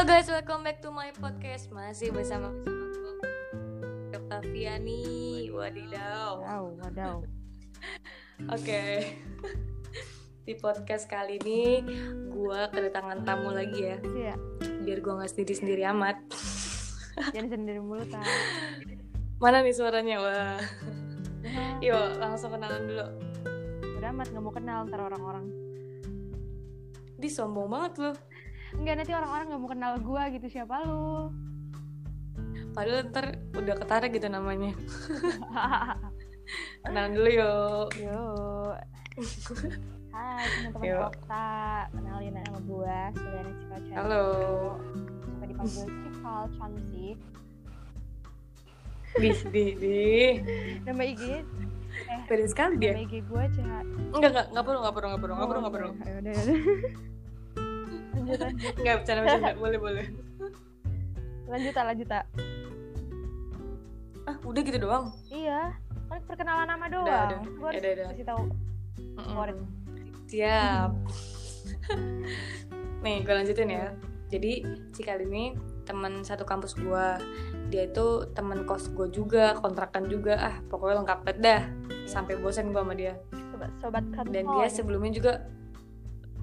Halo guys, welcome back to my podcast. Masih bersama bersama gue Octaviani. Wadidaw. Wadaw, wadaw. Oke. Di podcast kali ini gue kedatangan tamu lagi ya. Iya, Biar gue nggak sendiri-sendiri amat. jangan sendiri mulu tak. Mana nih suaranya? Wah. Yuk, langsung kenalan dulu. udah amat nggak mau kenal ntar orang-orang. Di sombong banget lu. Enggak nanti orang-orang nggak mau kenal gua gitu siapa lu? Padahal ntar udah ketara gitu namanya. Kenalan dulu yuk. Yuk. Hai teman-teman kota, kenalin nama gua Suliana Cikal Cantik. Halo. Suka dipanggil Cikal Cantik. Di, di, di. Nama IG, Beda sekali dia. nama IG gua CH. Enggak, enggak, enggak perlu, enggak perlu, enggak perlu, enggak perlu, enggak perlu. Ayo, udah, lanjut, Enggak, bercanda-bercanda. Boleh, boleh. lanjut, tak, lanjut, tak. Ah, udah gitu doang. Iya, kan perkenalan nama doang. Udah, udah. Gua harus Udah, udah. kasih tahu. Favorit. Siap. Nih, gue lanjutin ya. Jadi, si kali ini teman satu kampus gua. Dia itu teman kos gue juga, kontrakan juga. Ah, pokoknya lengkap banget dah. Sampai bosan gua sama dia. Sobat, sobat. Dan dia sebelumnya juga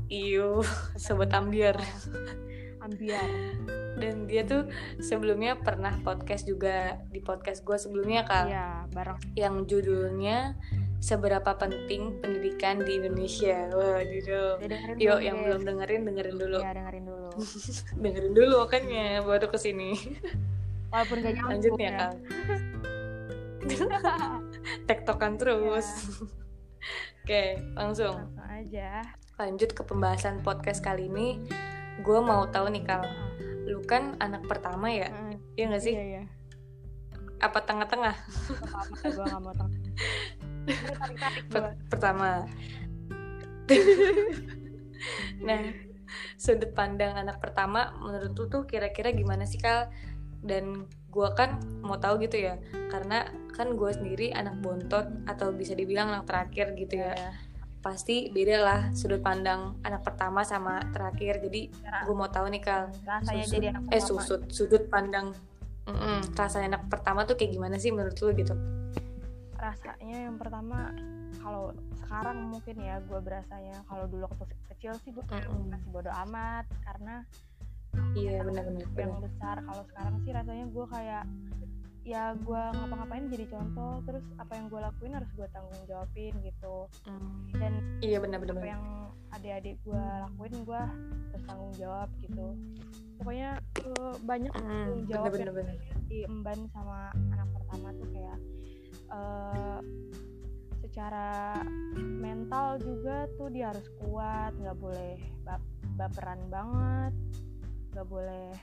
Iyo, sobat ambiar. ambiar. Dan dia tuh sebelumnya pernah podcast juga di podcast gua sebelumnya kal. Iya, bareng. yang judulnya seberapa penting pendidikan di Indonesia. Wah. Ya, Yuk, dulu, yang belum dengerin dengerin dulu. Iya, dengerin dulu. dengerin dulu makanya baru ke sini. Walaupun gak nyambung Lanjut ya, Kang. Tektokan terus. Oke, langsung Langsung aja. Lanjut ke pembahasan podcast kali ini. Gue mau tahu nih Kal, Ah, lu kan anak pertama ya? ah, Iya gak sih? Iya, iya. Apa tengah-tengah? Gue mau gue. Pertama. nah, sudut pandang anak pertama menurut lu tuh kira-kira gimana sih Kal? Dan gua kan mau tahu gitu ya, karena kan gue sendiri anak bontot atau bisa dibilang anak terakhir gitu ya. Iya. Pasti beda lah sudut pandang anak pertama sama terakhir. Jadi Cara- gue mau tahu nih Kal, Rasanya susut- jadi anak eh susut sudut pandang Mm-mm, rasanya anak pertama tuh kayak gimana sih menurut lu gitu? Rasanya yang pertama kalau sekarang mungkin ya gue berasanya kalau dulu waktu kecil sih gue Mm-mm. masih bodo amat karena Iya benar-benar. yang besar kalau sekarang sih rasanya gue kayak ya gue ngapa-ngapain jadi contoh terus apa yang gue lakuin harus gue tanggung jawabin gitu. Mm, dan Iya benar-benar. apa yang adik-adik gue lakuin gue harus tanggung jawab gitu. Pokoknya eh, banyak tanggung Mm, jawab bener, yang bener, diemban sama anak pertama tuh kayak eh, secara mental juga tuh dia harus kuat nggak boleh bap- baperan banget nggak boleh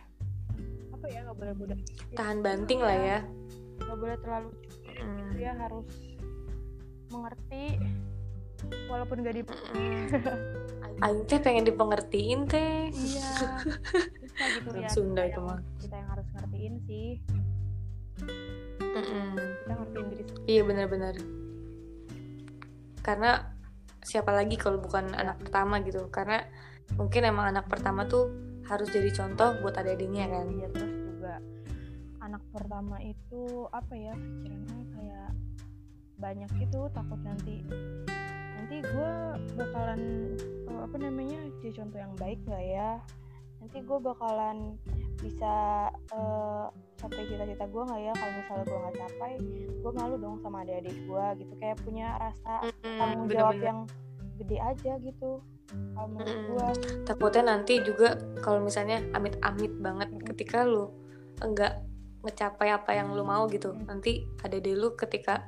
apa ya nggak boleh mudah tahan banting lah ya. nggak boleh terlalu Mm. dia harus mengerti walaupun gak di Aing teh pengen dipengertiin teh. iya gitu ya Sunda itu mah. kita yang harus ngertiin sih Mm-mm. kita ngertiin diri sendiri Iya benar-benar. Karena siapa lagi kalau bukan anak pertama gitu? Karena mungkin emang anak pertama tuh harus jadi contoh buat adik-adiknya kan. Iya terus juga anak pertama itu apa ya pikirannya kayak banyak gitu takut nanti nanti gue bakalan eh, apa namanya jadi contoh yang baik nggak ya? Nanti gue bakalan bisa eh, capai cita-cita gue nggak ya? Kalau misalnya gue nggak capai gue malu dong sama adik-adik gue gitu. Kayak punya rasa tanggung jawab yang gede aja gitu kalau menurut Mm-mm. gue Takutnya nanti juga kalau misalnya amit-amit banget ketika lu enggak ngecapai apa yang lu mau gitu. Mm. Nanti ada deh lu ketika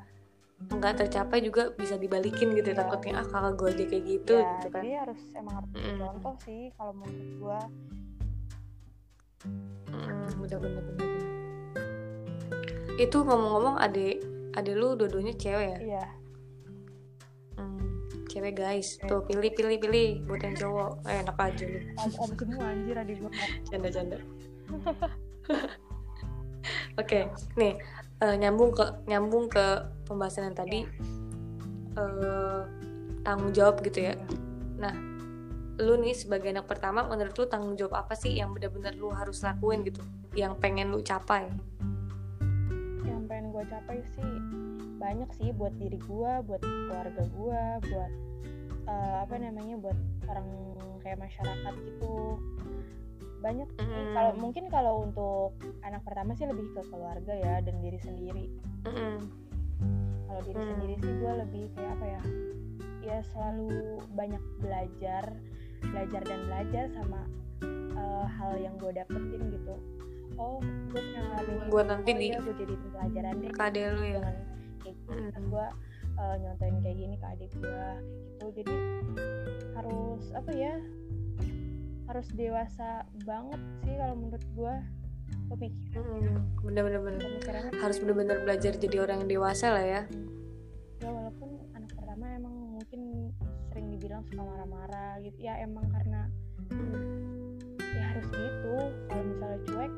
enggak tercapai juga bisa dibalikin gitu Iya. takutnya ah kakak gue aja kayak gitu ya gitu kan. jadi harus emang harus Mm-mm. contoh sih kalau menurut gue Mm, bener bener bener. Itu ngomong-ngomong adek adek lu dua-duanya cewek ya? iya Hmm, cewek guys. Tuh pilih pilih pilih buat yang cowok. Eh, enak aja lu. ada ada semua anjir adik gue Canda-canda. Oke, nih eh, nyambung ke nyambung ke pembahasan yang tadi eh, tanggung jawab gitu ya. lu nih sebagai anak pertama menurut lu tanggung jawab apa sih yang benar-benar lu harus lakuin gitu yang pengen lu capai yang pengen gue capai sih banyak sih buat diri gue buat keluarga gue buat uh, apa namanya buat orang kayak masyarakat gitu banyak sih Mm. kalau mungkin kalau untuk anak pertama sih lebih ke keluarga ya dan diri sendiri Mm-mm. kalau diri Hmm. sendiri sih gue lebih kayak apa ya ya selalu banyak belajar belajar dan belajar sama uh, hal yang gue dapetin gitu oh gue pernah ngalamin. Buat nanti oh, di- iya, gue jadi pelajaran deh kade lu ya dengan kayak gitu Mm. gue uh, nyontoin kayak gini ke adik gue kayak gitu. Jadi harus apa ya harus dewasa banget sih kalau menurut gue pemikiran. Mm, bener-bener harus bener-bener belajar jadi orang yang dewasa lah ya. Ya walaupun anak pertama emang mungkin sering dibilang suka marah-marah gitu. Ya emang karena ya harus gitu. Kalau misalnya cuek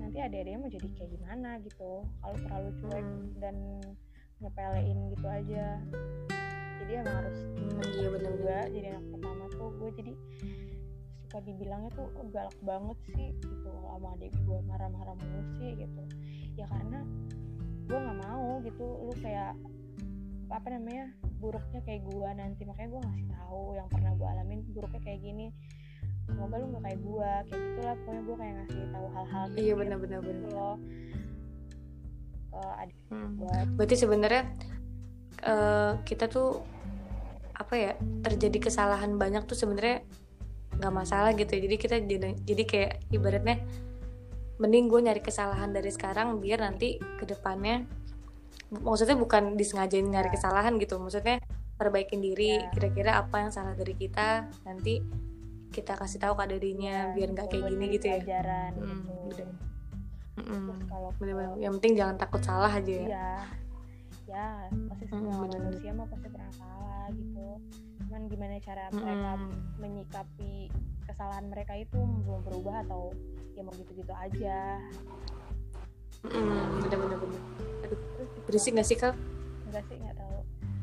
nanti adik-adiknya mau jadi kayak gimana gitu. Kalau terlalu cuek Hmm. dan nyepelein gitu aja. Jadi emang harus Hmm, iya bener-bener juga. jadi anak pertama tuh gue jadi suka dibilangnya tuh "Oh, galak banget sih gitu kalau sama adik gue marah-marah mulu sih gitu. Ya karena gue nggak mau gitu lu kayak apa namanya buruknya kayak gue nanti. Makanya gue ngasih tahu yang pernah gue alamin buruknya kayak gini. Semoga lu gak kayak gue kayak gitulah. Pokoknya gue kayak ngasih tahu hal-hal iya kecil bener-bener gitu bener. loh ke adik Hmm. berarti sebenarnya eh, kita tuh apa ya terjadi kesalahan banyak tuh sebenarnya nggak masalah gitu ya. jadi kita jadi, jadi kayak ibaratnya mending gue nyari kesalahan dari sekarang biar nanti ke depannya maksudnya bukan disengajain nyari Ya. kesalahan gitu maksudnya perbaikin diri Ya. kira-kira apa yang salah dari kita nanti kita kasih tahu ke dirinya biar nggak kayak gini gitu ya pelajaran Hmm, gitu bener. Mm-mm. terus kalau Bener-bener. yang penting jangan takut salah aja ya iya ya pasti Mm, semua bener-bener. manusia mah pasti pernah salah gitu cuman gimana cara mereka Mm-mm. menyikapi kesalahan mereka itu belum berubah atau ya mau gitu-gitu aja Mm, bener. Aduh, terus juga- berisik gak sih kak? enggak sih nggak tahu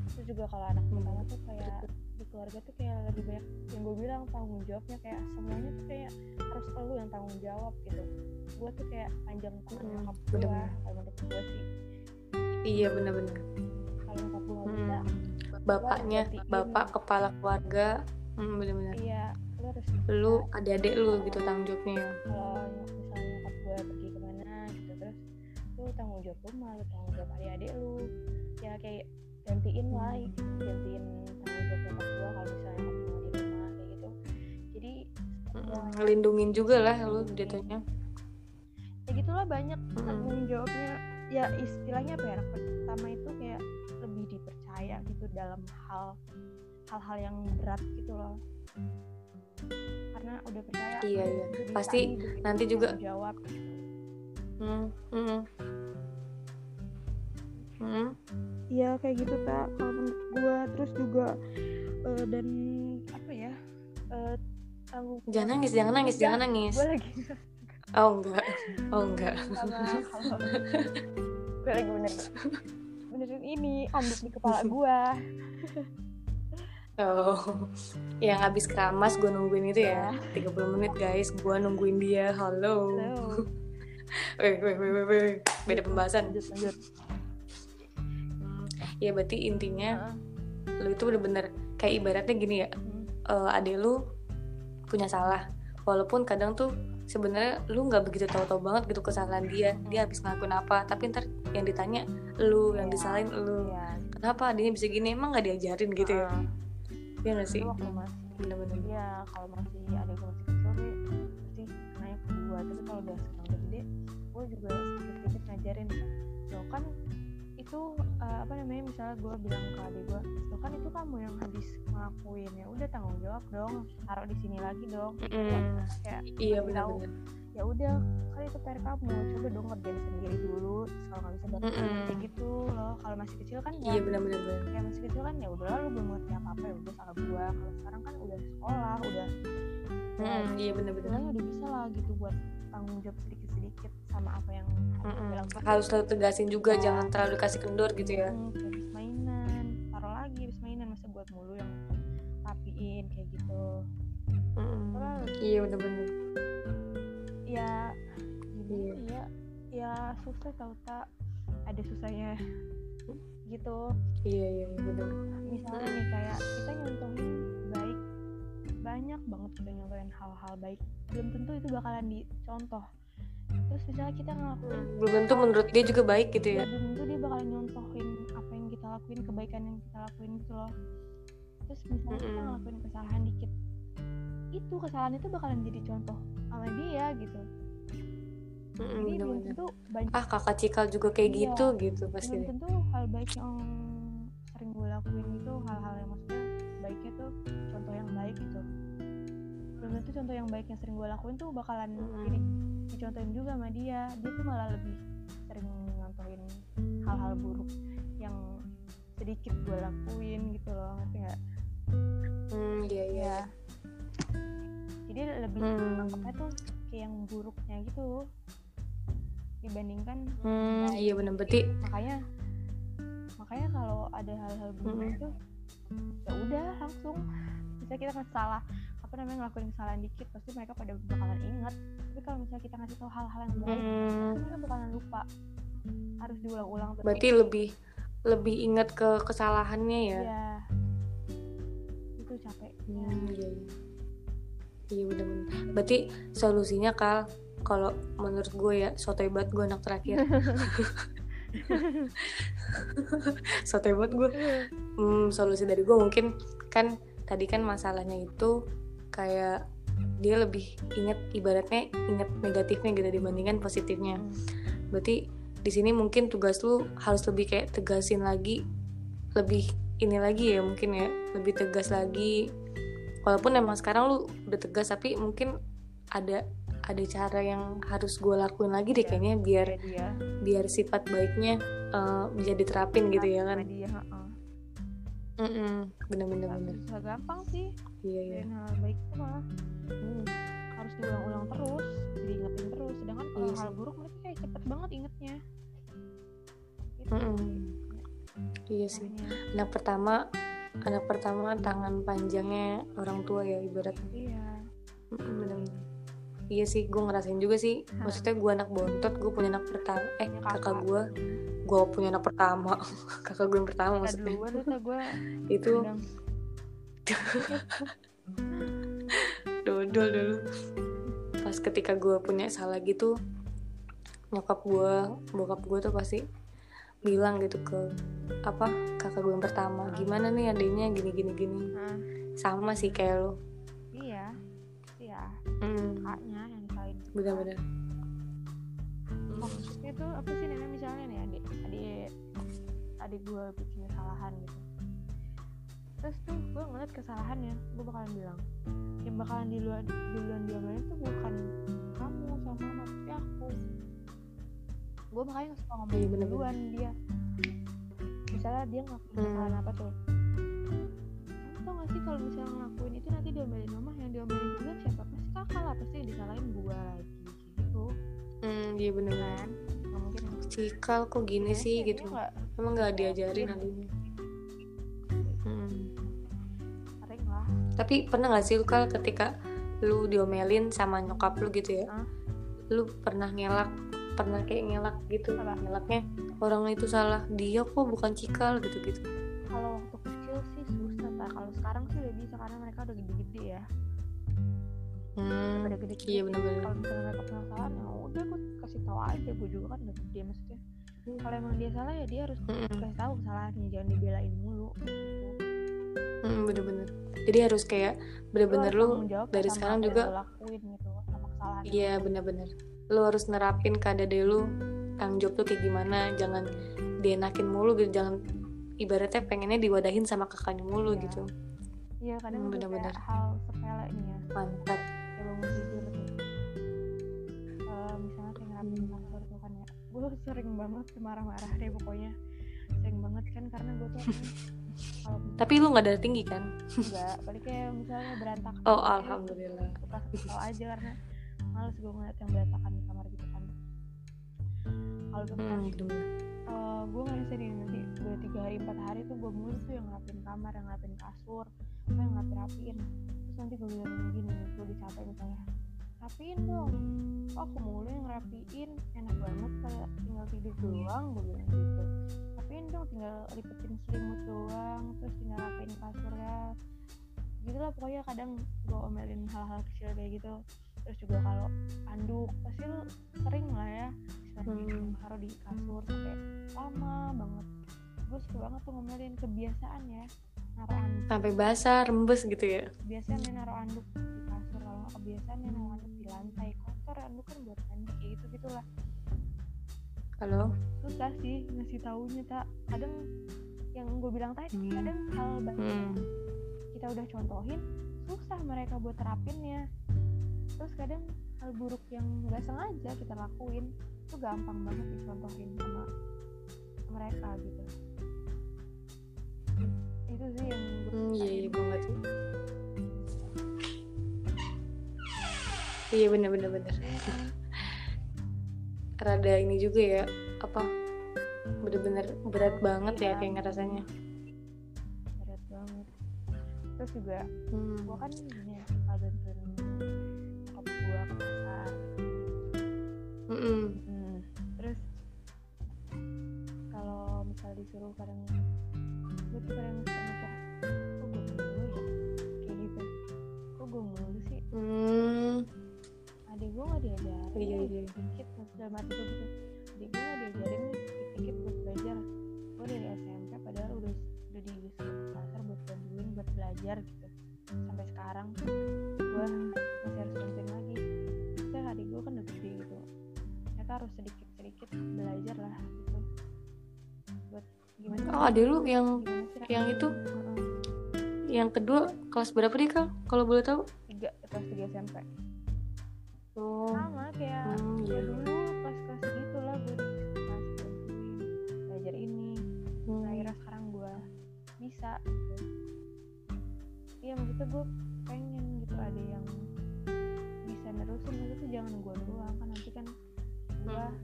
terus juga kalau anak pertama tuh kayak keluarga tuh kayak lebih banyak yang gue bilang tanggung jawabnya kayak semuanya tuh kayak harus lu yang tanggung jawab gitu gue tuh kayak panjang tangan Hmm, nyokap gue kalau menurut gue sih Iya bener-bener. kalau nyokap gue nggak bisa Hmm. Bapaknya, bapak kepala keluarga, hmm, bener-bener. iya lu harus Lu adik-adik lu gitu tanggung jawabnya. kalau misalnya nyokap gue pergi ke mana gitu terus lu tanggung jawab rumah lu tanggung jawab adik-adik lu ya kayak gantiin lah gantiin jawab nyokap gue kalau misalnya nyokap gue di rumah kayak gitu. Jadi Mm, Ngelindungin juga lah lu jatuhnya. ya gitulah banyak tanggung jawabnya. Ya istilahnya apa ya anak pertama itu kayak lebih dipercaya gitu dalam hal hal-hal yang berat gitu loh. Karena udah percaya Iya iya. Pasti nih nanti juga jawab. Hmm, hmm. Hmm, Iya kayak gitu tak kalau Jangan nangis, jangan nangis, jangan nangis. gue lagi Oh enggak, oh enggak. gue lagi bener benerin ini ombak di kepala gua Oh, yang habis keramas gue nungguin itu ya 30 menit guys, gue nungguin dia. Halo. Halo. Weh, weh, weh, weh, weh. Beda pembahasan. lanjut lanjut Hmm, Ya berarti intinya Heeh. lu itu bener-bener kayak ibaratnya gini ya, Hmm. eh adek lu punya salah, walaupun kadang tuh sebenarnya lu nggak begitu tahu-tahu banget gitu kesalahan dia, dia habis ngelakuin apa, tapi ntar yang ditanya lu, yang Iya. disalahin lu, Iya. kenapa adiknya bisa gini, emang nggak diajarin gitu ya, Heeh. ya nggak sih? Bener-bener. Iya, kalau masih ada masih kecil sih pasti naik gua. Tapi kalau udah sekarang udah gede, gue juga sedikit-sedikit ngajarin. Lo kan itu eh, apa namanya misalnya gue bilang ke adik gue, lo kan itu kamu yang habis ngelakuin ya udah tanggung jawab dong, taruh di sini lagi dong. Mm-mm. Kayak Iya kasih tahu, benar-benar. ya udah kan itu PR kamu, coba dong ngerjain sendiri dulu. Kalau nggak bisa bantu Mm-mm. kayak gitu loh. Kalau masih kecil kan ya Iya benar-benar. benar. ya masih kecil kan ya udah lu belum ngerti apa apa ya udah salah gua kalau sekarang kan udah sekolah udah Mm-mm, Iya benar-benar. udah bisa lah gitu buat tanggung jawab sedikit sedikit sama apa yang dia lakukan. Harus selalu tegasin juga, Iya. jangan terlalu kasih kendor gitu ya. Hmm, kayak habis mainan taruh lagi habis mainan masa buat mulu yang rapiin kayak gitu. Mm-mm. Terus iya bener-bener. Ya Iya. ya? Ya susah tau tak ada susahnya gitu. Iya iya iya, bener. Misalnya nih kayak kita nyontohin banyak banget kita nyontohin hal-hal baik. Belum tentu itu bakalan dicontoh. Terus misalnya kita ngelakuin belum tentu menurut dia juga baik gitu ya? Ya belum tentu dia bakalan nyontohin apa yang kita lakuin kebaikan yang kita lakuin gitu loh. Terus misalnya kita Mm-mm. ngelakuin kesalahan dikit itu kesalahan itu bakalan jadi contoh sama dia gitu. Mm-mm, jadi belum tentu banyak ah kakak cikal juga kayak Iya. gitu gitu pasti. belum tentu hal baik yang sering gue lakuin itu hal-hal yang maksudnya baiknya tuh contoh yang baik gitu belum tentu contoh yang baik yang sering gue lakuin tuh bakalan Mm-mm. ini dicontohin juga sama dia dia tuh malah lebih sering nyontohin hal-hal buruk yang sedikit gue lakuin gitu loh ngerti nggak hmm iya iya ya jadi lebih Hmm. nangkepnya tuh kayak yang buruknya gitu dibandingkan hmm iya bener berarti makanya makanya kalau ada hal-hal buruk Mm-mm. itu ya udah langsung misalnya kita salah apa namanya ngelakuin kesalahan dikit pasti mereka pada bakalan ingat tapi kalau misalnya kita ngasih tahu hal-hal yang baik hmm, mereka bakalan lupa harus diulang-ulang terus berarti lebih lebih ingat ke kesalahannya ya Iya. itu capeknya Hmm, iya iya. Iya bener-bener. Berarti solusinya kal kalau menurut gue ya sotoy banget gue anak terakhir. sotoy banget gue. Hmm, solusi dari gue mungkin kan tadi kan masalahnya itu kayak dia lebih inget ibaratnya inget negatifnya gitu dibandingkan positifnya. Hmm. Berarti di sini mungkin tugas lu harus lebih kayak tegasin lagi, lebih ini lagi ya mungkin ya lebih tegas lagi. Walaupun emang sekarang lu udah tegas tapi mungkin ada ada cara yang harus gue lakuin lagi deh Iya. kayaknya biar dia biar sifat baiknya eh, bisa diterapin gitu ya kan. dia heeh. Mm-mm, bener-bener Nggak bener. susah gampang sih Iya iya. dan hal baik itu mah Hmm, harus diulang-ulang terus diingetin terus sedangkan kalau Iya hal buruk mereka kayak cepet banget ingetnya gitu Mm-mm. Iya sih. Anak pertama anak pertama tangan panjangnya orang tua ya ibaratnya. iya Mm. Iya sih, gue ngerasain juga sih. Hah. Maksudnya gue anak bontot, gue punya anak pertama. Eh, Punya kakak kakak. gue, gue punya anak pertama. kakak gue yang pertama maksudnya. duluan gue Itu dodol dulu. Pas ketika gue punya salah gitu, nyokap gue, bokap gue tuh pasti bilang gitu ke apa kakak gue yang pertama gimana nih adiknya? Gini gini gini. Nah, sama sih kayak lo iya iya. Mm, kakaknya yang disalahin bener-bener maksudnya tuh apa sih nenek misalnya nih adik adik adik gue bikin kesalahan gitu terus tuh gue ngeliat kesalahannya gue bakalan bilang yang bakalan di luar duluan diomelin tuh bukan kamu sama tapi aku. Gue makanya suka ngomong Iya, bener-bener. duluan dia. Misalnya dia ngelakuin Hmm. kesalahan apa tuh? Kamu tau gak sih kalau misalnya ngelakuin itu nanti diomelin mama yang diomelin juga siapa? Pasti kakak lah pasti yang disalahin gue lagi gitu. Hmm, iya bener kan? Nggak mungkin. Cikal kok gini Iya, sih? dia gitu. nggak? Emang nggak diajarin Iya. adiknya tapi pernah nggak sih lu kal ketika lu diomelin sama nyokap lu gitu ya? Lu pernah ngelak pernah kayak ngelak gitu? Apa? ngelaknya orang itu salah dia kok bukan cikal gitu gitu kalau waktu kecil sih susah tak kalau sekarang sih udah bisa karena mereka udah gede-gede ya. Hmm, udah gede-gede. iya bener-bener. Kalau misalnya mereka penasaran ya udah gue kasih tahu aja gue juga kan udah gede maksudnya. Kalau emang dia salah ya dia harus Mm-mm. kasih tahu kesalahannya jangan dibelain mulu gitu. Mm, bener-bener. Jadi harus kayak bener-bener lu jawab dari sekarang juga gitu iya lo bener-bener. Lu harus nerapin ke adek lu tanggung jawab tuh kayak gimana jangan dienakin mulu gitu jangan ibaratnya pengennya diwadahin sama kakaknya mulu Iya. gitu. Iya kadang Hmm, tuh bener-bener. kayak hal sepele nih ya mantap Eh, misalnya kayak Hmm. tuh kan ya. Gue sering banget marah-marah deh pokoknya. Sering banget kan karena gue tuh kalau tapi lu nggak darah tinggi kan? Enggak balik kayak misalnya berantakan. Oh alhamdulillah. Suka kesel aja karena males gue ngeliat yang berantakan di kamar gitu kan. Kalau tuh hmm, bener-bener. gue nggak bisa nih nanti udah tiga hari empat hari tuh gue mulu tuh yang ngapin kamar yang ngapin kasur apa yang ngapin rapiin. Terus nanti gue bilang gini gue dicapai misalnya. Rapiin dong. Oh, aku mulu yang rapiin? Enak banget kayak tinggal tidur doang gue bilang gitu rapiin dong? Tinggal lipetin selimut doang terus tinggal rapiin kasurnya. Gitulah pokoknya kadang gue omelin hal-hal kecil kayak gitu. Terus juga kalau anduk pasti lu sering lah ya Hmm. taruh di kasur sampai lama banget. Gue suka banget tuh ngomelin kebiasaan ya naruh anduk. Sampai basah rembes gitu ya? Kebiasaan ya naruh anduk di kasur kalau kebiasaan ya naruh anduk di lantai. Kotor anduk kan buat mandi kayak gitu gitulah halo? Susah sih ngasih taunya tak kadang yang gue bilang tadi Hmm. kadang hal baik hmm. kita udah contohin susah mereka buat terapinnya. Terus kadang hal buruk yang nggak sengaja kita lakuin itu gampang banget dicontohin sama mereka gitu. Itu sih yang gue Hmm, iya iya ngerti iya bener bener bener rada ini juga ya apa bener-bener berat banget ya Iya. kayak ngerasanya berat banget terus juga hmm. gue kan ini ya suka bantuin nyokap gue ke pasar Mm-mm. Hmm, terus kalau misal disuruh kadang gue tuh kadang suka mikir kok gue mulu ya kayak gitu kok gue mulu sih Hmm. adik gue gak diajarin Iya, nih, iya. dikit dalam hati gue gitu adik gue diajarin dikit-dikit buat belajar. Gue dari SMP padahal udah udah ke pasar buat bantuin buat belajar gitu. Sampai sekarang gue masih harus bantuin lagi. Kita adik gue kan udah gede gitu. Ternyata harus sedikit-sedikit belajar lah gitu. Buat gimana oh ada lu yang gimana yang itu? Yang kedua kelas berapa dia kal kalau boleh tahu? Tiga kelas tiga SMP oh. Sama kayak Hmm, ya iya. dulu kelas-kelas gitu lah gue dikasih bantuin belajar ini. Nah Hmm. akhirnya sekarang gue bisa gitu. Iya maksudnya gue pengen gitu ada yang bisa nerusin. Maksudnya jangan gue doang kan nanti kan gue Hmm.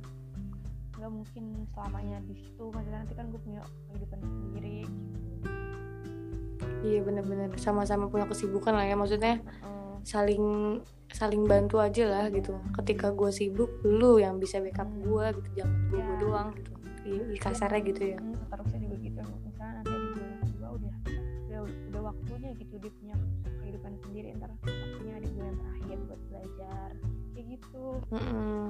nggak mungkin selamanya di situ. Maksudnya nanti kan gue punya kehidupan sendiri. Gitu iya bener-bener. Sama-sama punya kesibukan lah ya maksudnya. Heeh. Saling saling bantu aja lah gitu. Ketika gue sibuk lu yang bisa backup gue gitu. Jangan gue Ya. doang gitu. Iya, kasarnya gitu ya. Hmm, seterusnya juga gitu. Misalnya nanti adik gue yang kedua udah udah udah waktunya gitu dia punya kehidupan sendiri. Ntar waktunya adik gue yang terakhir buat belajar. Kayak gitu. Mm-mm.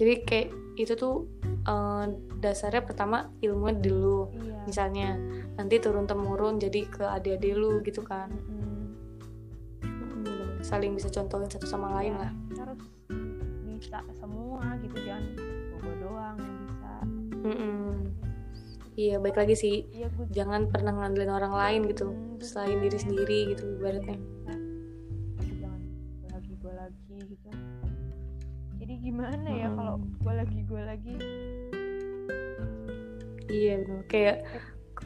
jadi kayak itu tuh eh, dasarnya pertama ilmu dulu iya. misalnya. Nanti turun temurun jadi ke adik-adik lu gitu kan. Mm-mm. Saling bisa contohin satu sama lain Iya, lah. harus bisa semua gitu jangan gue doang yang bisa. Mm-mm. iya baik lagi sih. Iya gue jangan pernah ngandelin orang lain gitu. Hmm, selain diri sendiri gitu ibaratnya. Jangan gue lagi gue lagi gitu. Jadi gimana ya Mm-mm. kalau gue lagi gue lagi? Iya bener. Kayak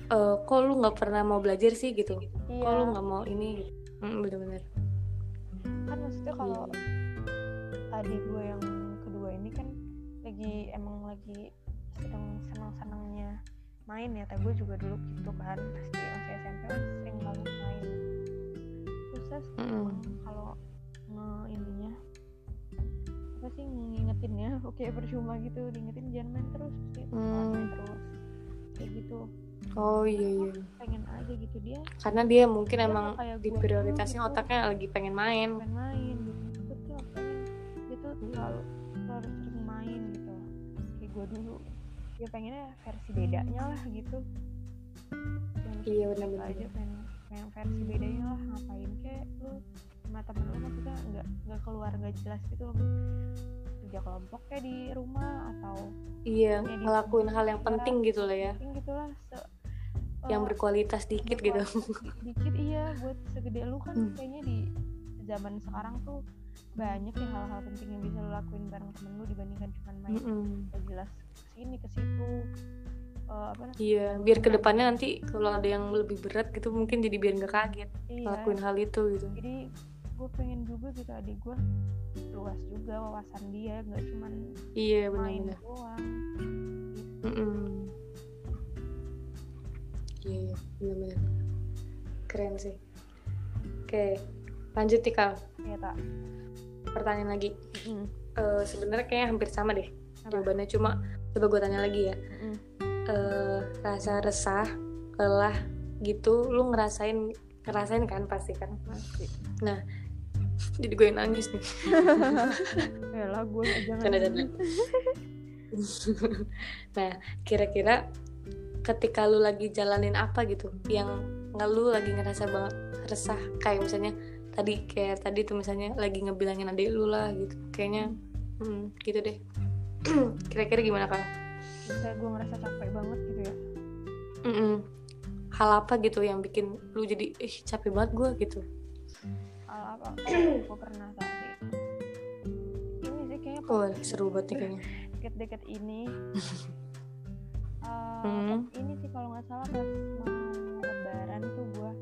eh, kok lu nggak pernah mau belajar sih gitu? Iya. Kok lu nggak mau ini gitu? Mm, bener-bener kan maksudnya kalau Iya. adik gue yang kedua ini kan lagi emang lagi sedang senang-senangnya main ya tapi gue juga dulu gitu kan pasti masih SMP kan sering banget main susah sih Mm-mm. emang kalau nge ininya apa sih ngingetin ya oke percuma gitu diingetin jangan main terus pasti Hmm. main terus kayak gitu oh iya iya. Pengen aja gitu dia karena dia mungkin Dia emang kayak di prioritasnya gitu. otaknya lagi pengen main. Pengen main gitu nggak pengen dia tuh selalu selalu sering main gitu. Kayak gue dulu dia pengennya versi bedanya lah gitu. Yang Iya, benar-benar. aja pengen pengen versi bedanya lah ngapain kek lu? Sama temen lu maksudnya nggak nggak keluar nggak jelas gitu kerja kelompok kayak di rumah atau iya Ya, ngelakuin hal yang penting gitu lah ya. Penting gitulah se yang eh, berkualitas dikit gitu. berkualitas dikit iya buat segede lu kan Hmm. kayaknya di zaman sekarang tuh banyak ya hal-hal penting yang bisa lu lakuin bareng temen lu dibandingkan cuma main. Mm-mm. gak jelas ke sini ke situ apa namanya? Iya biar ke depannya nanti kalau ada yang lebih berat gitu mungkin jadi biar nggak kaget iya. ngelakuin hal itu gitu. Jadi gue pengen juga gitu adik gue luas juga wawasan dia nggak cuman iya main benar-benar doang Mm-mm. iya iya benar-benar keren sih oke lanjut nih kal ya tak pertanyaan lagi Mm-mm. Eh, sebenarnya kayaknya hampir sama deh Apa? jawabannya cuma coba gue tanya lagi ya Mm-mm. Eh, rasa resah lelah gitu lu ngerasain ngerasain kan pasti kan Masih. Jadi gue yang nangis nih. Ya lah gue jangan. Canda-canda. nah kira-kira ketika lu lagi jalanin apa gitu yang lu lagi ngerasa banget resah kayak misalnya tadi kayak tadi tuh misalnya lagi ngebilangin adik lu lah gitu. Kayaknya hmm, gitu deh. Kira-kira gimana kan Misalnya gue ngerasa capek banget gitu ya. Mm-mm. hal apa gitu yang bikin lu jadi ih capek banget gue gitu apa? Gue pernah tak sih ini sih kayaknya oh seru banget kayaknya. deket-deket ini. Eh, Hmm. ini sih kalau nggak salah pas mau lebaran tuh gua.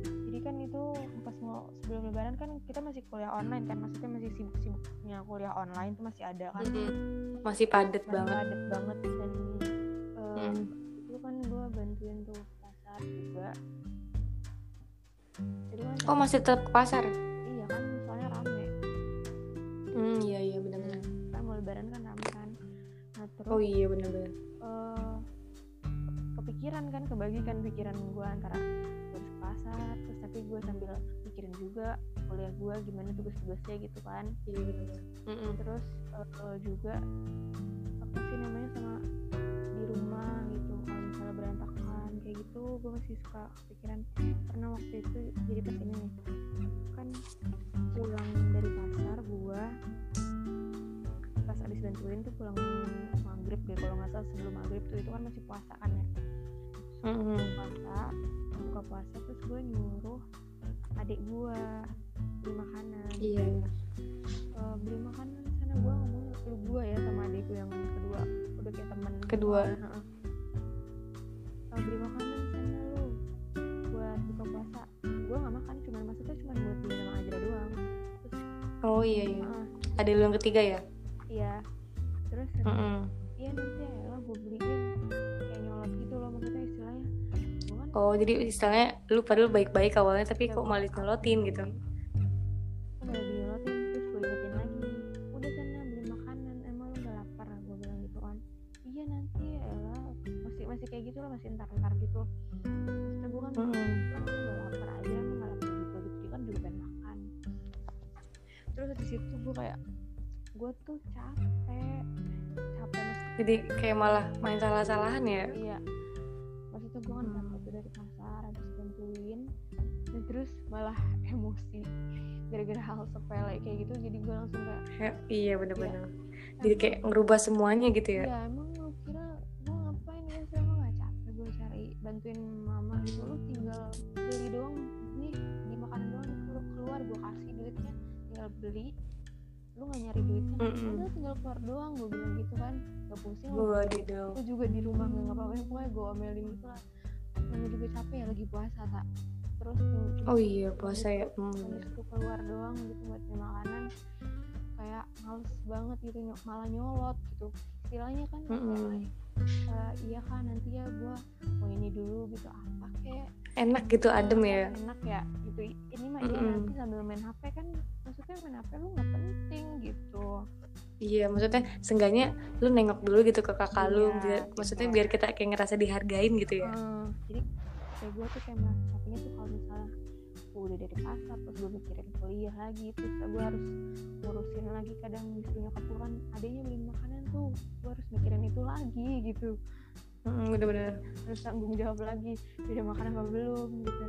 Jadi kan itu pas mau sebelum lebaran kan kita masih kuliah online kan maksudnya masih sibuk-sibuknya kuliah online tuh masih ada kan. Mm-mm. masih padet masih banget. padat banget dan eh, Mm. itu kan gua bantuin tuh pasar juga. Jadi oh masih tetap ke pasar? Iya kan soalnya rame. Hmm iya iya benar-benar. Kan mau lebaran kan rame kan. Nah terus oh iya benar-benar. eh, kepikiran kan kebagikan pikiran gue antara harus ke pasar terus tapi gue sambil mikirin juga kuliah gue gimana tugas-tugasnya gitu kan. Iya benar-benar. Mm-mm. terus eh, juga apa sih namanya sama gitu gue masih suka kepikiran karena waktu itu jadi pas ini nih kan pulang dari pasar gue pas abis bantuin tuh pulang maghrib deh kalau nggak salah sebelum maghrib tuh itu kan masih puasa kan ya Mm-mm. puasa buka puasa terus gue nyuruh adik gue beli makanan iya iya. Eh, beli makanan sana gue ngomong lu gue ya sama adik gue yang kedua udah kayak temen Kedua. Maksudnya cuma buat beli sama Ajra doang. Terus oh iya iya. Heeh, ada lu yang ketiga ya? Iya. Terus iya nanti ya lah gue beliin. Kayak nyolot gitu loh maksudnya istilahnya. Kan oh jadi istilahnya lu padahal baik-baik awalnya tapi kok malah nyolotin gitu? Dinyolotin terus gue ingetin lagi. Udah sana beli makanan. Emang lu gak lapar? Gue bilang gitu kan. Iya nanti ya lah masih masih kayak gitu lah masih ntar ntar gitu. Terus gue kan Mm-mm. "Lah, lu gak lapar aja terus di situ gue kayak gue tuh capek. Capek mas. Jadi kayak malah main salah-salahan ya? Iya. Maksudnya gue kan Hmm. capek tuh dari pasar habis bantuin. Dan terus malah emosi. Gara-gara hal sepele kayak gitu jadi gue langsung kayak Ya, iya bener-bener. Jadi kayak ngerubah semuanya gitu ya? Ya emang lu kira gue ngapain ya? Sih emang gak capek gue cari bantuin mama gitu. Lu tinggal beli doang nih di makanan doang lu keluar gue kasih beli lu gak nyari duitnya Mm-mm. udah tinggal keluar doang gue bilang gitu kan. Gak pusing lu Wadidaw aku juga di rumah nggak ngapa-ngapain pokoknya gue omelin gitu lah. Namanya juga capek ya lagi puasa tak terus oh iya puasa ya. Bener. itu keluar doang gitu buat beli makanan. Kayak males banget gitu malah nyolot gitu. Istilahnya kan kayak, "Eh, iya kan nanti ya gue mau ini dulu gitu. Apa kayak enak gitu adem ya? enak ya gitu. Ini mah iya Mm-mm. nanti sambil main hp kan maksudnya main hp lu nggak penting gitu. Iya maksudnya seenggaknya lu nengok dulu gitu ke kakak lu Iya, biar maksudnya gitu. biar kita kayak ngerasa dihargain gitu ya? Eh, jadi kayak gue tuh kayak merasa capeknya tuh kalau misalnya gue udah dari pasar terus gue mikirin kuliah lagi terus gue harus ngurusin lagi kadang disuruh nyokap gue kan adanya lagi gitu. Mm, bener-bener harus tanggung jawab lagi. Udah makan apa belum gitu.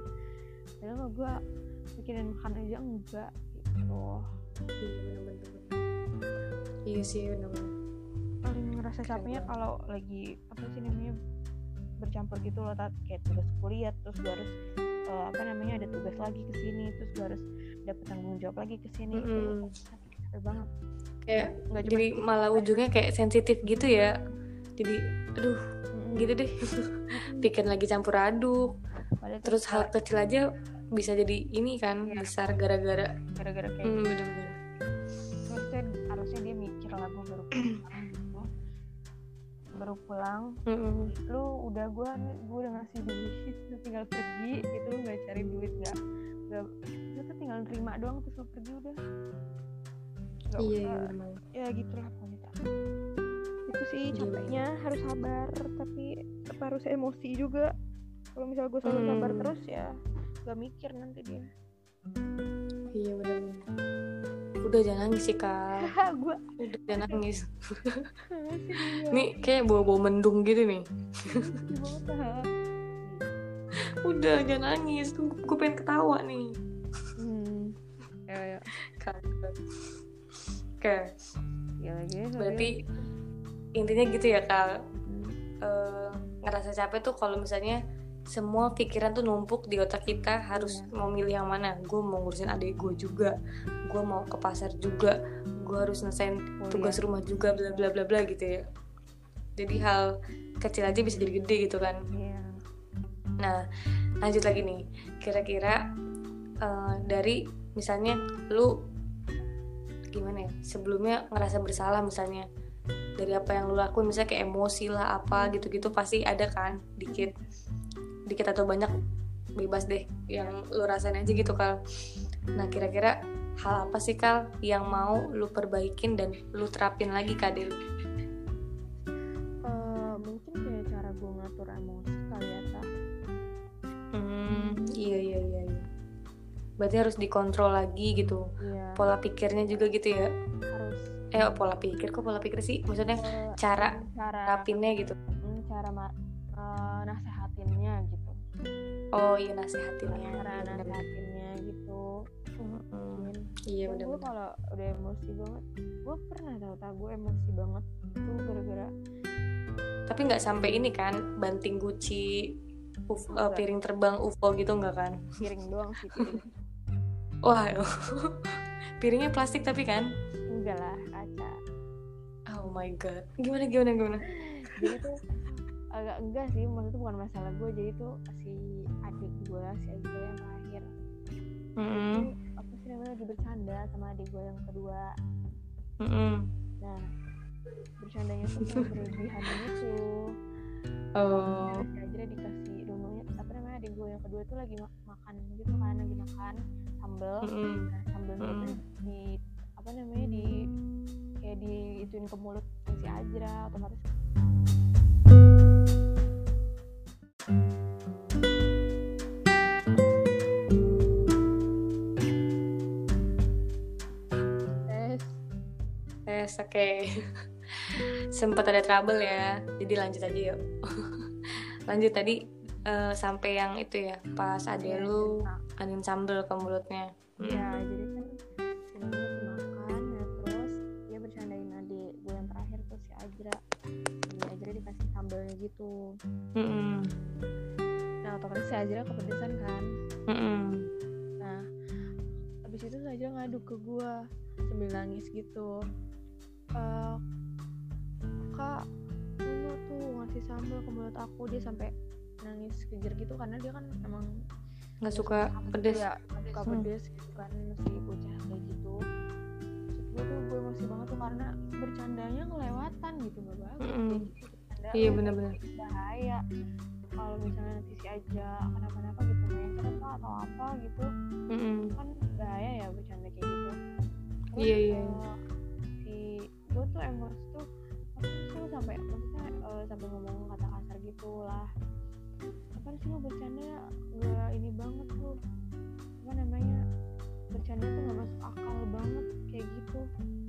Padahal kalau gue mikirin makan aja enggak gitu. Iya bener-bener iya sih bener-bener. Paling ngerasa capeknya kalau lagi apa sih namanya bercampur gitu loh Tat. kayak tugas kuliah terus gue harus eh, apa namanya ada tugas lagi ke sini terus gue harus dapet tanggung jawab lagi ke sini. Itu Mm-mm. capek, capek banget. Kayak nggak jadi malah ujungnya kayak sensitif gitu ya jadi aduh gitu deh. Bikin lagi campur aduk. Padahal terus hal kecil aja bisa jadi ini kan Iya. besar gara-gara. Gara-gara kayak hmm, bener-bener. Maksudnya harusnya dia mikir lah gue baru pulang gitu. Baru pulang. Mm-mm. lu udah gue gue udah ngasih duit. Lu tinggal pergi gitu. Lu nggak cari duit nggak nggak lu tuh tinggal terima doang terus lu pergi udah. Nggak iya usah. iya ya gitulah pokoknya sih capeknya harus sabar tapi harus emosi juga. Kalau misal gue selalu sabar Hmm. terus ya gak mikir nanti dia. Iya benar udah jangan nangis sih kak. Gue udah jangan nangis. Nih kayak bawa-bawa mendung gitu nih. Ah. udah jangan nangis. Tuh gue pengen ketawa nih. Hmm. ya ya. Kagak. oke. Ya lagi berarti intinya gitu ya kak. Eh, ngerasa capek tuh kalau misalnya semua pikiran tuh numpuk di otak kita harus Iya. mau milih yang mana. Gue mau ngurusin adik gue juga gue mau ke pasar juga gue harus nelesain tugas rumah juga bla bla bla bla gitu ya. Jadi hal kecil aja bisa jadi gede gitu kan. Iya. nah lanjut lagi nih. Kira-kira eh, dari misalnya lu gimana ya? Sebelumnya ngerasa bersalah misalnya dari apa yang lu lakuin misalnya kayak emosi lah apa gitu-gitu pasti ada kan dikit. Dikit atau banyak bebas deh yang lu rasain aja gitu kal. Nah kira-kira hal apa sih kal yang mau lu perbaikin dan lu terapin lagi ke adik lu Eh, mungkin kayak cara gue ngatur emosi kali ya tak hmm iya iya iya iya. berarti harus dikontrol lagi gitu. Iya. Pola pikirnya juga gitu ya? Harus eh pola pikir kok pola pikir sih? Maksudnya eh, cara cara rapinnya gitu. Hmm, cara ma- eh, nasehatinnya gitu. Oh iya nasihatinnya cara nasehatinnya gitu. Mungkin. Iya gue benar-benar kalau udah emosi banget gue pernah tau tau gue emosi banget tuh gara-gara tapi nggak sampai ini kan banting guci uf- eh, piring terbang UFO gitu nggak kan? Piring doang sih piring. Wah piringnya plastik tapi kan enggak lah kaca. Oh my god. Gimana gimana gimana? Jadi tuh agak enggak sih maksudnya bukan masalah gue jadi tuh si adik gue si Aida yang terakhir Mm-mm. itu apa sih namanya? Lagi bercanda sama adik gue yang kedua. Mm-mm. nah bercandanya tuh berlebihan gitu. Oh. Si Ajra dikasih dulunya apa namanya adik gue yang kedua tuh lagi ma- makan gitu kan lagi makan sambel. Mm-mm. nah sambelnya Mm. tuh di apa namanya di kayak diituin ke mulut si Ajra otomatis tes Yes, oke. Sempat ada trouble ya. Jadi lanjut aja yuk. lanjut tadi eh, sampai yang itu ya, pas ada Iya, lu cerita. angin sambel ke mulutnya. ya jadi kan gitu Mm-mm. nah otomatis si Ajra kepedesan kan Mm-mm. nah habis itu si Ajra ngadu ke gue sambil nangis gitu Eh kak Nunu tuh ngasih sambel ke mulut aku dia sampai nangis kejer gitu karena dia kan emang Nggak suka pedes. ya suka Hmm. pedes gitu kan si bocah kayak gitu gue tuh gue emosi banget tuh karena bercandanya kelewatan gitu nggak bagus Mm-mm. kayak gitu bercanda Iya, bener-bener. kayak bahaya kalau misalnya nanti si aja kenapa-napa gitu mencret lah atau apa gitu Mm-mm. kan bahaya ya bercanda kayak gitu Terus, Iya, iya. eh, si gue tuh emosi tuh lu sampai maksudnya eh, sampai ngomong kata kasar gitu lah apa sih lu bercanda nggak ini banget tuh apa namanya bercanda tuh nggak masuk akal banget kayak gitu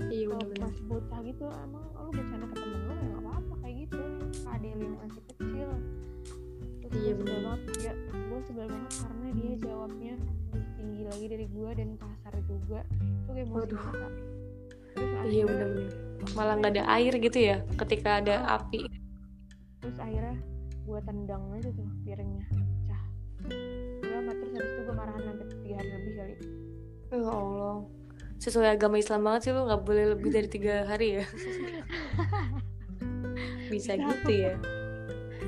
Iya kalau benar-benar. masih bocah gitu emang lu bercanda ke temen lu ya nggak apa-apa kayak gitu lu yang masih kecil terus Iya, gue sebel banget dia gue sebel banget karena dia jawabnya lebih tinggi lagi dari gue dan kasar juga itu kayak emosi Waduh. terus Iya benar-benar. Malah nggak ada air gitu ya ketika ada Ah. api. terus akhirnya gue tendang aja tuh piringnya pecah udah apa terus habis itu gue marahan sampai tiga hari lebih kali Ya Allah. Sesuai agama Islam banget sih lu nggak boleh lebih dari tiga hari ya. Bisa Bisa. gitu ya.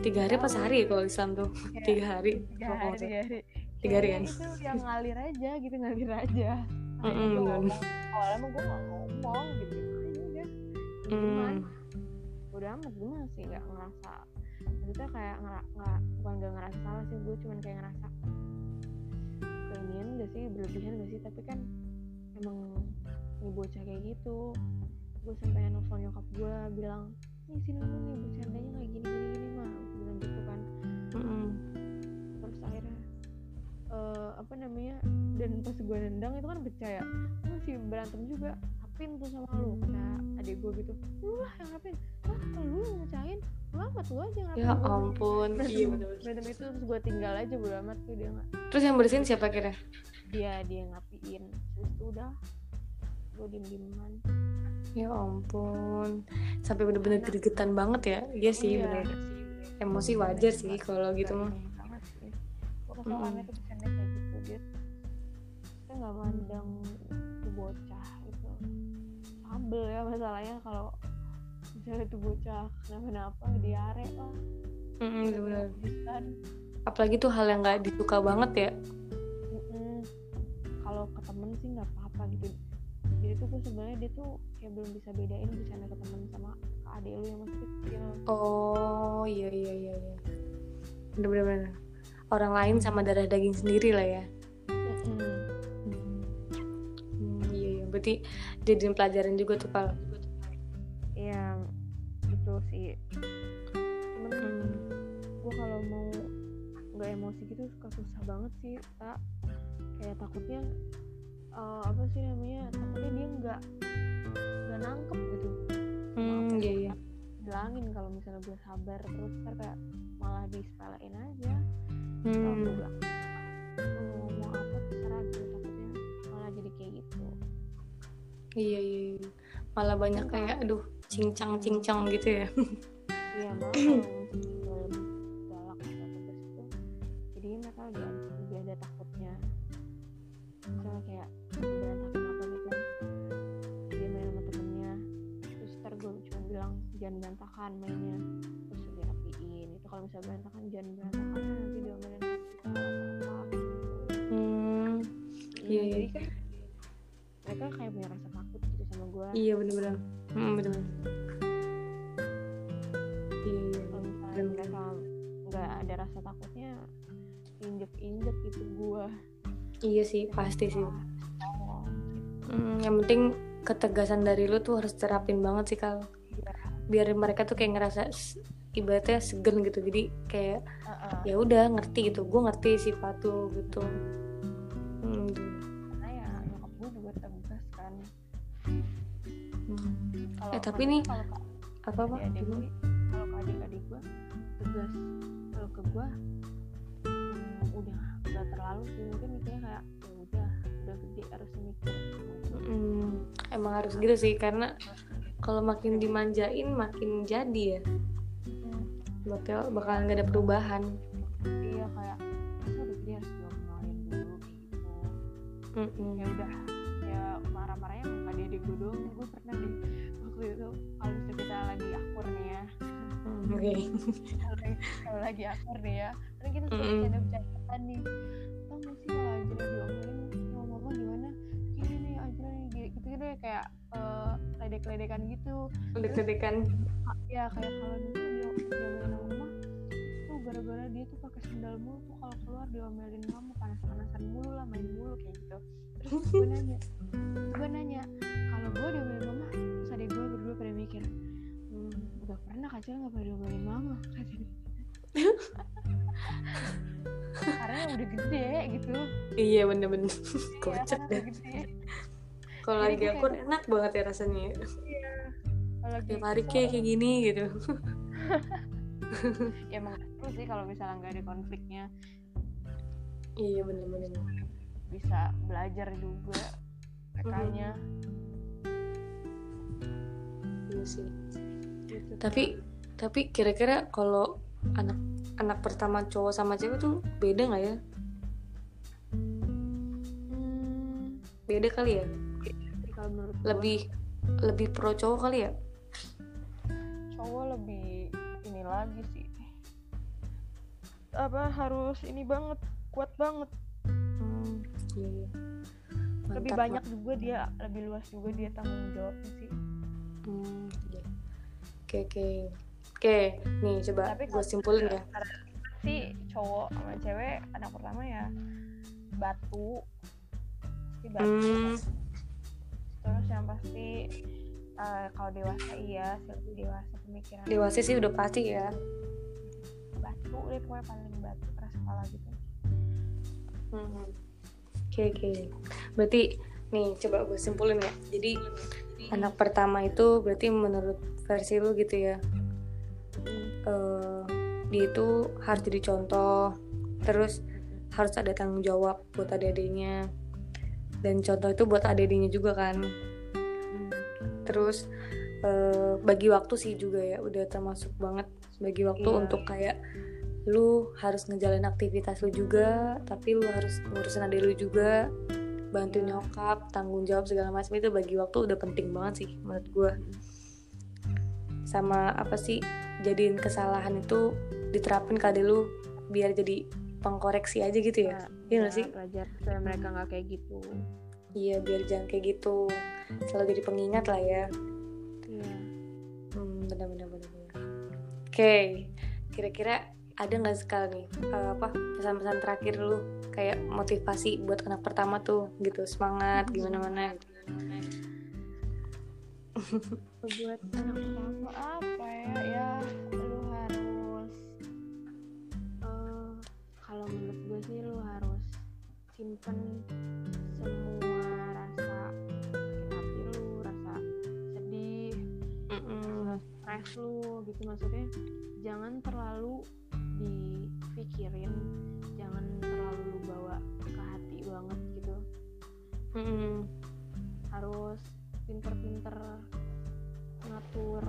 Tiga hari apa sehari ya kalau Islam tuh? Ya, Tiga hari. tiga Oh, hari tiga hari Tiga hari kan? itu yang ngalir aja gitu ngalir aja bener. ngomong awalnya mah gue gak ngomong gitu aja udah Hmm. udah amat gue masih nggak ngerasa maksudnya kayak ngera, nggak bukan nggak ngerasa salah sih gue cuman kayak ngerasa keinian gak sih berlebihan gak sih tapi kan emang ini bocah kayak gitu gue sampai nelfon nyokap gue bilang nih sini lu nih bercandanya kayak gini gini gini mah gue bilang gitu kan. Mm-mm. terus akhirnya eh, apa namanya dan pas gue nendang itu kan pecah ya. Lu masih berantem juga apin tuh sama lu kata adik gue gitu. Lu lah yang apin ah kalau lu yang mecahin lu amat lu aja yang ya apin." Gua ampun iya berantem itu terus gue tinggal aja bodo amat tuh dia nggak. Terus yang bersihin siapa kira dia dia ngapiin. Terus udah gue diem dieman ya ampun. Sampai bener-bener gregetan banget ya. Iya sih bener. emosi wajar sih kalau gitu mah. tuh bercanda kayak gitu dia kita nggak mandang tuh bocah gitu. Sambel ya masalahnya kalau misalnya tuh bocah kenapa-napa diare lah. Mm-mm, bener-bener bisa apalagi tuh hal yang nggak disuka banget ya. Mm-mm. kalau ke temen sih nggak apa-apa gitu. Jadi tuh gue sebenarnya dia tuh kayak belum bisa bedain bercanda ke temen sama ke adik lu yang masih kecil. Oh iya iya iya iya. Bener-bener. Bener. orang lain sama darah daging sendiri lah ya. Hmm, iya iya. Berarti jadiin pelajaran juga tuh pal Iya betul sih. Cuman Hmm, gue kalau mau nggak emosi gitu suka susah banget sih tak kayak takutnya eh, apa sih namanya takutnya dia nggak nggak nangkep gitu. Hmm, iya iya. Bilangin kalau misalnya gue sabar terus ntar kayak malah disepelein aja. Kalau gue hmm, bilang "Lu mau ngomong apa terserah gitu takutnya malah jadi kayak gitu. Iya iya iya. malah banyak kayak aduh cincang cincang gitu ya. Iya malah jangan berantakan mainnya. Terus dia rapiin itu kalau misalnya berantakan jangan berantakan. Nanti diomelin kita apa hmm, Iya, iya. jadi kan mereka kayak punya rasa takut gitu sama gue iya bener-bener. Hmm, bener-bener. Iya iya kalau misalnya bener. mereka nggak ada rasa takutnya injek injek gitu gue iya sih pasti sih. Hmm, yang penting ketegasan dari lu tuh harus terapin banget sih kalau. Biar mereka tuh kayak ngerasa ibaratnya segen gitu. Jadi kayak Heeh. ya udah ngerti gitu. Gue ngerti sifat lu gitu. Hmm, gitu. karena ya nyokap gue juga tegas kan. Hmm. Eh, tapi nih, apa apa gue kalau ke adik-adik gue tegas. Kalau ke gue hmm, udah udah terlalu sih. Mungkin mikirnya kayak ya udah udah gede harus mikir. Hmm, emang harus gitu sih karena kalau makin dimanjain makin jadi ya. Hmm, bakal bakalan gak ada perubahan. Iya kayak masa gede harus diomelin dulu gitu. Mm-mm. ya udah ya marah-marahnya bukan dia gue doang gue pernah deh waktu itu kalau kita lagi akur nih ya. Hmm, oke. Kalau lagi, kalau lagi akur nih ya. Kan kita suka Mm-mm. bercanda-bercandaan nih. Tau gak sih kalau Ajra diomelin ya kayak eh, ledek-ledekan gitu. Udah kedekan ya kayak kalau dulu dia diomelin sama mama tuh gara-gara dia tuh pakai sendal mulu tuh kalau keluar diomelin mama panas-panasan mulu lah main mulu kayak gitu. Terus gue nanya gue nanya kalau gue diomelin mama? Terus adik gue berdua pada mikir hmm, gak pernah kacau nggak pernah diomelin mama katanya karena udah gede gitu. Iya bener-bener. Iya, kocak karena deh gede kalau lagi gue akur enak banget ya rasanya. Kalau tiap hari kesel, kayak kayak gini gitu. Ya emang sih kalau misalnya nggak ada konfliknya. Iya bener-bener bisa belajar juga PK-nya iya sih. Gitu. tapi tapi kira-kira kalau anak anak pertama cowok sama cewek tuh beda nggak ya? Hmm, beda kali ya kalau menurut gua, lebih lebih pro cowok kali ya? Cowok lebih ini lagi sih. Apa harus ini banget kuat banget. Hmm, iya, iya. lebih Mantap, banyak juga dia lebih luas juga dia tanggung jawabnya sih. Hmm, iya. oke oke. Oke nih coba Tapi gue simpulin ya. si cowok sama cewek anak pertama ya batu. Si batu. Hmm, terus yang pasti eh, kalau dewasa iya lebih dewasa pemikiran dewasa sih udah pasti ya batu deh pokoknya paling batu keras kepala gitu Hmm. Oke oke. Berarti nih coba gue simpulin ya. Jadi anak pertama itu berarti menurut versi lu gitu ya. eh, dia itu harus jadi contoh. Terus harus ada tanggung jawab buat adik-adiknya. Dan contoh itu buat adik-adiknya juga kan. Terus eh, bagi waktu sih juga ya udah termasuk banget bagi waktu Iya. untuk kayak lu harus ngejalin aktivitas lu juga tapi lu harus ngurusin adik lu juga bantuin Iya. nyokap tanggung jawab segala macam itu bagi waktu udah penting banget sih menurut gue sama apa sih jadiin kesalahan itu diterapin ke adik lu biar jadi pengkoreksi aja gitu ya? Iya nggak sih? belajar supaya mereka nggak kayak gitu. Iya biar jangan kayak gitu. Selalu jadi pengingat lah ya. Iya. Hmm, benar benar benar. Oke, kira-kira ada nggak sekali nih eh, apa pesan-pesan terakhir lu? Kayak motivasi buat anak pertama tuh gitu semangat gimana mana buat anak pertama apa ya? Ya kalau menurut gue sih lu harus simpen semua rasa sakit hati lu rasa sedih Mm-mm. stres lu gitu maksudnya jangan terlalu dipikirin jangan terlalu lu bawa ke hati banget gitu Mm-mm. harus pinter-pinter ngatur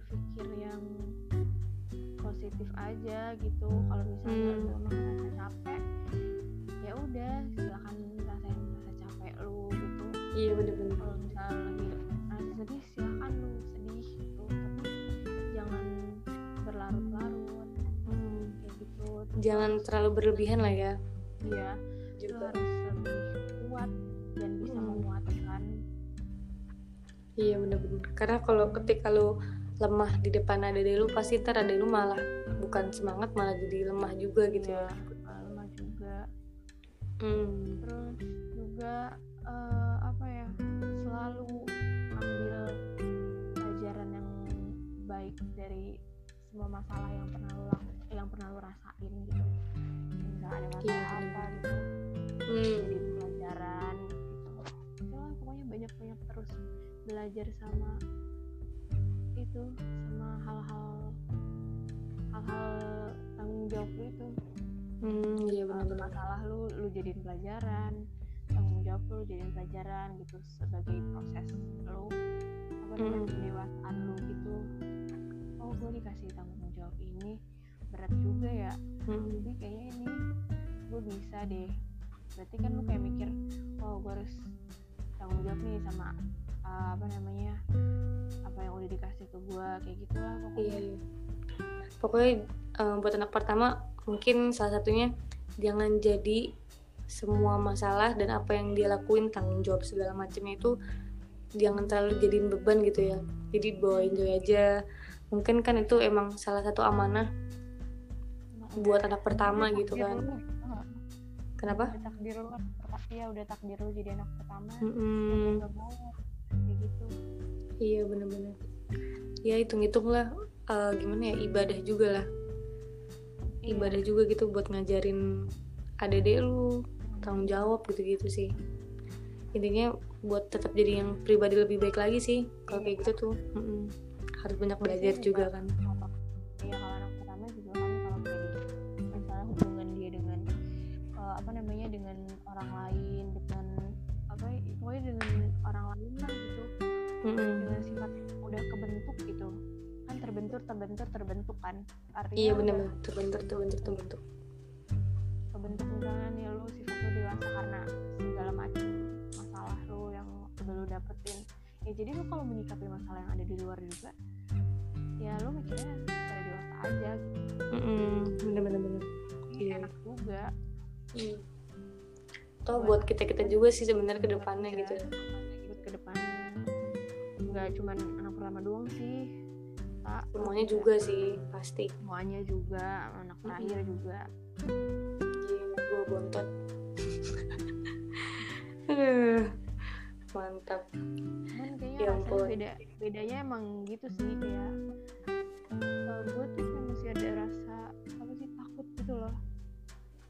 berpikir yang positif aja gitu kalau misalnya Hmm. lu emang ngerasa capek ya udah silakan rasain rasa capek lu gitu Iya benar-benar. kalau misalnya lagi rasa sedih silakan lu sedih gitu tapi jangan berlarut-larut Hmm. kayak gitu Jangan terlalu berlebihan lah ya. iya lu harus lebih kuat dan bisa Hmm. menguatkan Iya benar-benar. Karena kalau ketika lu lemah di depan adik lu pasti ntar adik lu malah bukan semangat malah jadi lemah juga gitu ya. lemah juga Hmm. terus juga eh, apa ya selalu ambil pelajaran yang baik dari semua masalah yang pernah lu yang pernah lu rasain gitu misalnya ada masalah Iya, bener. apa gitu Hmm. jadi pelajaran gitu ya pokoknya banyak banyak terus belajar sama itu sama hal-hal hal-hal tanggung jawab lu itu Hmm, iya benar-benar. masalah lu lu jadiin pelajaran tanggung jawab lu jadiin pelajaran gitu sebagai proses lu apa namanya Mm. pendewasaan lu gitu oh gue dikasih tanggung jawab ini berat juga ya Hmm. tapi kayaknya ini gue bisa deh berarti kan lu kayak mikir oh gue harus tanggung jawab nih sama uh, apa namanya apa yang udah dikasih ke gue kayak gitulah Iya, pokoknya iya. Pokoknya eh, buat anak pertama mungkin salah satunya jangan jadi semua masalah dan apa yang dia lakuin tanggung jawab segala macamnya itu jangan terlalu jadiin beban gitu ya. Jadi bawa enjoy aja. Mungkin kan itu emang salah satu amanah buat anak pertama gitu kan. lu. Heeh. Kenapa? udah takdir lu iya udah takdir lu jadi anak pertama. Gak mau kayak gitu Iya bener-bener. Ya hitung-hitung lah eh, gimana ya ibadah juga lah. Iya. Ibadah juga gitu buat ngajarin adik lu tanggung jawab gitu-gitu sih intinya buat tetap jadi yang pribadi lebih baik lagi sih kalau kayak gitu tuh Mm-mm. harus banyak belajar Biasanya juga juga kan Dengan sifat udah kebentuk gitu. Kan terbentur terbentur terbentuk kan. Artinya iya bener-bener. Terbentur terbentur terbentur kebentuk misalnya nih lu sifat lu dewasa karena segala macam masalah lu yang udah lu dapetin. Ya jadi lu kalau menyikapi masalah yang ada di luar juga ya lu mikirnya secara dewasa aja gitu. Mm-mm, bener-bener bener. Ini Iya. enak juga. Hmm. Toh buat kita kita juga sih sebenarnya ke depannya Iya, gitu. Nggak cuman anak pertama doang sih tak Semuanya juga sih pasti. semuanya juga anak terakhir juga Gila, gue bontot. Aduh, mantap. cuman kayaknya Ya ampun. beda bedanya emang gitu sih kayak gue tuh masih ada rasa apa sih takut gitu loh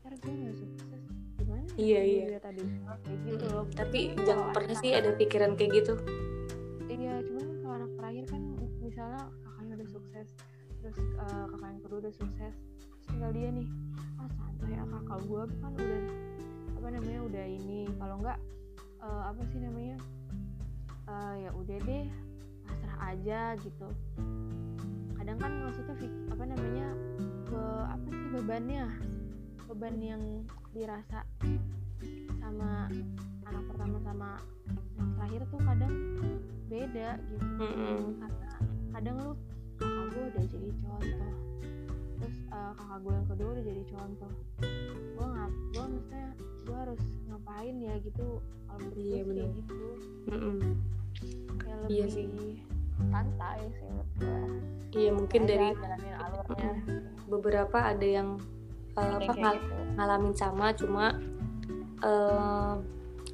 ntar gue nggak sukses gimana ya Iya, kalau iya. tadi kayak gitu loh Tapi jangan kalau pernah sih ada pikiran kayak gitu. Anak terakhir kan misalnya kakaknya udah sukses terus eh, kakak yang kedua udah sukses terus tinggal dia nih ah santai ya kakak gue kan udah apa namanya udah ini. Kalau enggak eh, apa sih namanya Eh, ya udah deh pasrah aja gitu. Kadang kan maksudnya apa namanya ke apa sih bebannya beban yang dirasa sama anak pertama sama terakhir tuh kadang beda gitu Mm-mm. karena kadang lu kakak gue udah jadi contoh terus eh, kakak gue yang kedua udah jadi contoh gue ngap gue maksudnya gue harus ngapain ya gitu kalau menurut Iya, gue kayak gitu Mm-mm. kayak lebih Iya sih. santai sih menurut gue Iya mungkin dari alurnya beberapa ada yang uh, apa ngal- gitu. ngalamin sama cuma uh,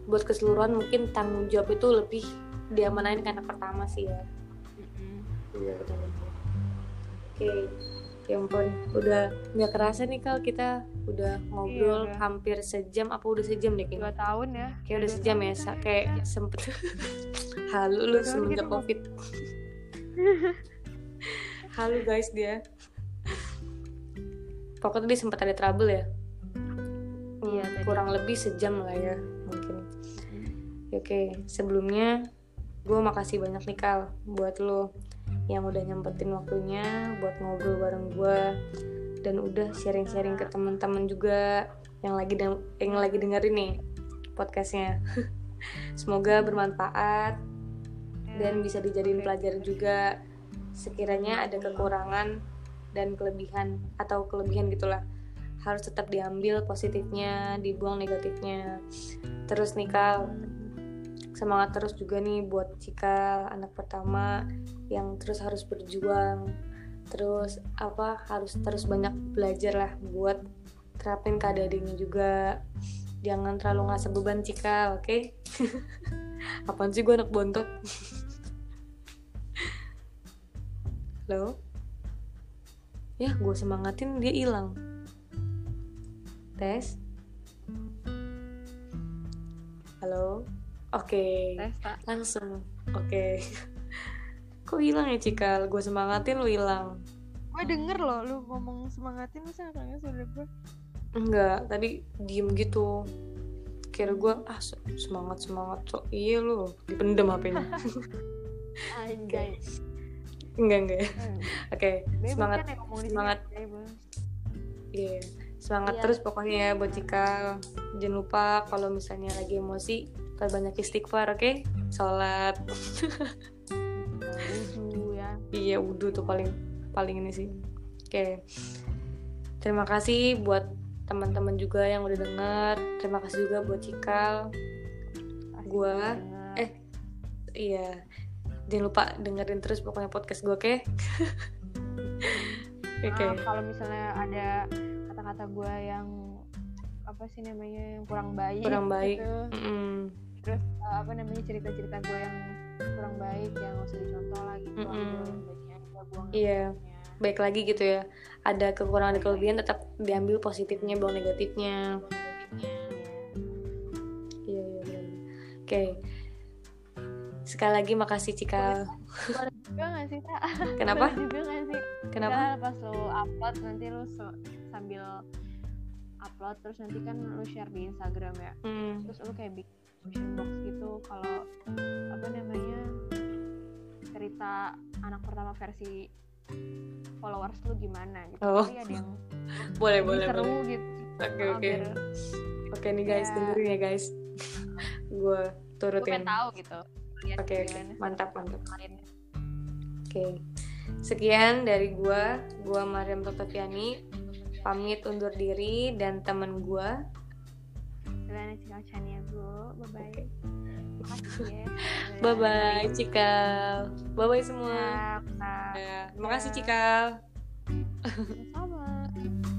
buat keseluruhan mungkin tanggung jawab itu lebih diamanain anak pertama sih ya. Iya benar-benar. Oke, ya ampun, udah nggak kerasa nih kal kita udah ngobrol udah. hampir sejam apa udah sejam deh dua kayaknya. tahun ya Kayak udah Dua sejam ya, kan sa- ya. kayak sempet halu lu semenjak kita covid. Halu guys dia. Pokoknya dia sempat ada trouble ya. Hmm, Iya, tadi. kurang lebih sejam lah. Ya, Oke, sebelumnya gue makasih banyak nih Kal buat lo yang udah nyempetin waktunya buat ngobrol bareng gue dan udah sharing-sharing ke teman-teman juga yang lagi yang lagi dengerin nih podcastnya. Semoga bermanfaat dan bisa dijadiin pelajaran juga. Sekiranya ada kekurangan dan kelebihan atau kelebihan gitulah harus tetap diambil positifnya, dibuang negatifnya. Terus nih Kal, semangat terus juga nih buat Cikal anak pertama yang terus harus berjuang terus apa harus terus banyak belajar lah buat terapin ke adiknya juga. Jangan terlalu ngerasa beban Cikal oke? Apaan sih gue anak bontot? Halo? Ya gue semangatin dia hilang. Tes? Halo oke. Tak langsung. Oke. Kok hilang ya Cikal gue semangatin lu hilang. Gue denger loh lu ngomong semangatin masa orangnya saudara gue. Enggak tadi diem gitu. Kira gue ah se- semangat semangat. So iya lu? Dipendem HP-nya anjay. Enggak enggak. Ya. Hmm. oke Bebas semangat semangat. iya semangat Iya. terus pokoknya ya buat Cikal jangan lupa kalau misalnya lagi emosi perbanyak istighfar oke sholat Nah, wudhu ya Iya wudhu tuh paling paling ini sih. Oke. Terima kasih buat teman-teman juga yang udah denger. Terima kasih juga buat Cikal. Denger. eh, Iya. Jangan lupa dengerin terus pokoknya podcast gue, oke? Oke. Nah, kalau misalnya ada kata-kata gue yang apa sih namanya yang kurang baik Kurang baik. gitu. Mm-mm. Terus uh, apa namanya cerita-cerita gue yang kurang baik yang usah dicontoh lah gitu baiknya buang yang Iya. baiknya. Baik lagi gitu ya. Ada kekurangan dan kelebihan tetap diambil positifnya, buang negatifnya. Iya. Iya, iya. Oke. Sekali lagi makasih Cikal. boleh juga gak sih kak Kenapa? boleh juga gak sih Kenapa? Pas lo upload nanti so- sambil upload terus nanti kan lo share di Instagram ya Hmm. terus lo kayak bikin question box gitu kalau apa namanya cerita anak pertama versi followers lu gimana gitu. Oh. Tapi ada yang boleh boleh seru boleh. gitu. Oke oke. oke nih guys Ya. dengerin ya guys. Gue gue turutin pengen tahu gitu. Oke, gimana sih Mantap, mantap. Oke, sekian dari gua, gua Mariam Toktaviani, pamit undur diri dan temen gua. Gimana sih Chania gue bye bye Oke. makasih ya. Bye bye Cikal, bye bye semua. Ya, Terima kasih Cikal. sama